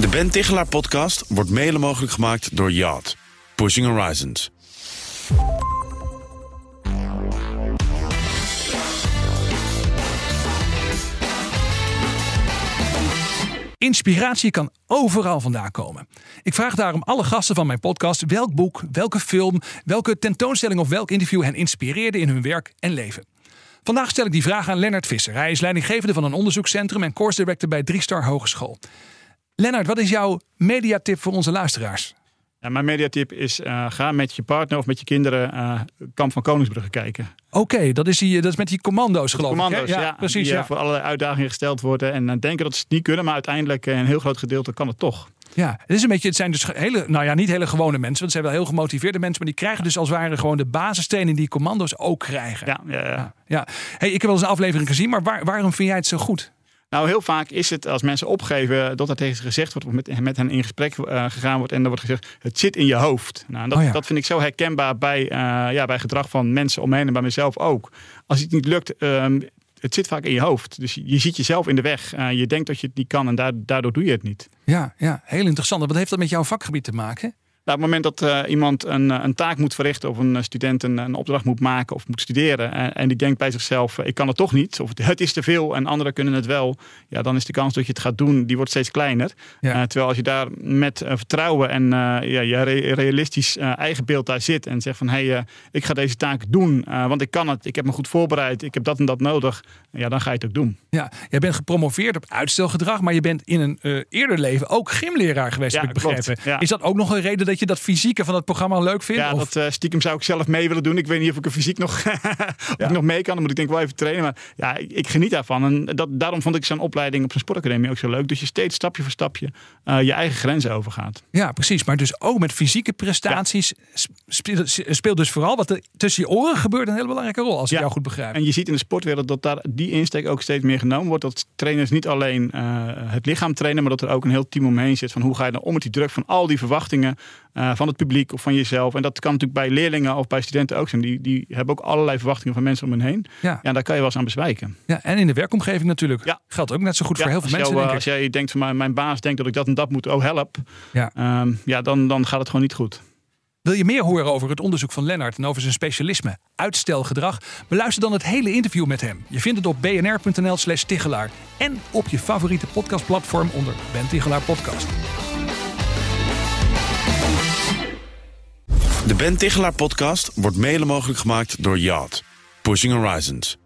De Ben Tichelaar podcast wordt mede mogelijk gemaakt door Yacht. Pushing Horizons. Inspiratie kan overal vandaan komen. Ik vraag daarom alle gasten van mijn podcast welk boek, welke film, welke tentoonstelling of welk interview hen inspireerde in hun werk en leven. Vandaag stel ik die vraag aan Lennart Visser. Hij is leidinggevende van een onderzoekscentrum en course director bij Driestar Hogeschool. Lennart, wat is jouw mediatip voor onze luisteraars? Ja, mijn mediatip is: uh, ga met je partner of met je kinderen uh, Kamp van Koningsbrugge kijken. Oké, dat, is die, dat is met die commando's geloof commando's, ik. Ja, ja, precies. Die ja. voor allerlei uitdagingen gesteld worden. En denken dat ze het niet kunnen, maar uiteindelijk een heel groot gedeelte kan het toch. Ja, het is een beetje, het zijn dus hele, nou ja, niet hele gewone mensen, want het zijn wel heel gemotiveerde mensen, maar die krijgen dus als het ware gewoon de basisstenen die commando's ook krijgen. Ja, ja, ja. ja. Hey, ik heb wel eens een aflevering gezien, maar waar, waarom vind jij het zo goed? Nou, heel vaak is het als mensen opgeven dat er tegen ze gezegd wordt, of met, met hen in gesprek uh, gegaan wordt en er wordt gezegd: het zit in je hoofd. Nou, dat, oh ja. dat vind ik zo herkenbaar bij, uh, ja, bij gedrag van mensen omheen en bij mezelf ook. Als het niet lukt, um, het zit vaak in je hoofd. Dus je ziet jezelf in de weg. Uh, je denkt dat je het niet kan en daardoor doe je het niet. Ja, ja, heel interessant. Wat heeft dat met jouw vakgebied te maken? Nou, op het moment dat uh, iemand een, een, taak moet verrichten of een student een, een opdracht moet maken of moet studeren en, en die denkt bij zichzelf, ik kan het toch niet of het is te veel en anderen kunnen het wel, ja, dan is de kans dat je het gaat doen, die wordt steeds kleiner. Ja. Uh, terwijl als je daar met uh, vertrouwen en ja, je re realistisch eigen beeld daar zit en zegt van hé, hey, ik ga deze taak doen, want ik kan het, ik heb me goed voorbereid, ik heb dat en dat nodig, ja, dan ga je het ook doen. Ja, jij bent gepromoveerd op uitstelgedrag, maar je bent in een eerder leven ook gymleraar geweest, ja, heb ik begrepen. Ja. Is dat ook nog een reden dat je dat fysieke van het programma leuk vindt? Ja, of? dat uh, stiekem zou ik zelf mee willen doen. Ik weet niet of ik er fysiek nog, ja. ik nog mee kan. Dan moet ik denk ik wel even trainen. Maar ja, ik, ik geniet daarvan. En dat, daarom vond ik zo'n opleiding op een sportacademie ook zo leuk. Dus je steeds stapje voor stapje uh, je eigen grenzen overgaat. Ja, precies. Maar dus ook met fysieke prestaties speelt, speelt dus vooral wat er tussen je oren gebeurt een hele belangrijke rol. Als ik jou goed begrijp. En je ziet in de sportwereld dat daar die insteek ook steeds meer genomen wordt. Dat trainers niet alleen uh, het lichaam trainen, maar dat er ook een heel team omheen zit. Van hoe ga je dan om met die druk van al die verwachtingen uh, van het publiek of van jezelf. En dat kan natuurlijk bij leerlingen of bij studenten ook zijn. Die, die hebben ook allerlei verwachtingen van mensen om hen heen. Ja. ja, daar kan je wel eens aan bezwijken. Ja, en in de werkomgeving natuurlijk. Ja. Geldt ook net zo goed ja, voor heel veel mensen. Jou, als jij denkt van mijn, mijn baas denkt dat ik dat en dat moet, oh help. Ja, um, ja dan, dan gaat het gewoon niet goed. Wil je meer horen over het onderzoek van Lennart en over zijn specialisme, uitstelgedrag? Beluister dan het hele interview met hem. Je vindt het op bnr.nl slash Tichelaar en op je favoriete podcastplatform onder Ben Tichelaar Podcast. De Ben Tichelaar podcast wordt mede mogelijk gemaakt door Yacht. Pushing Horizons.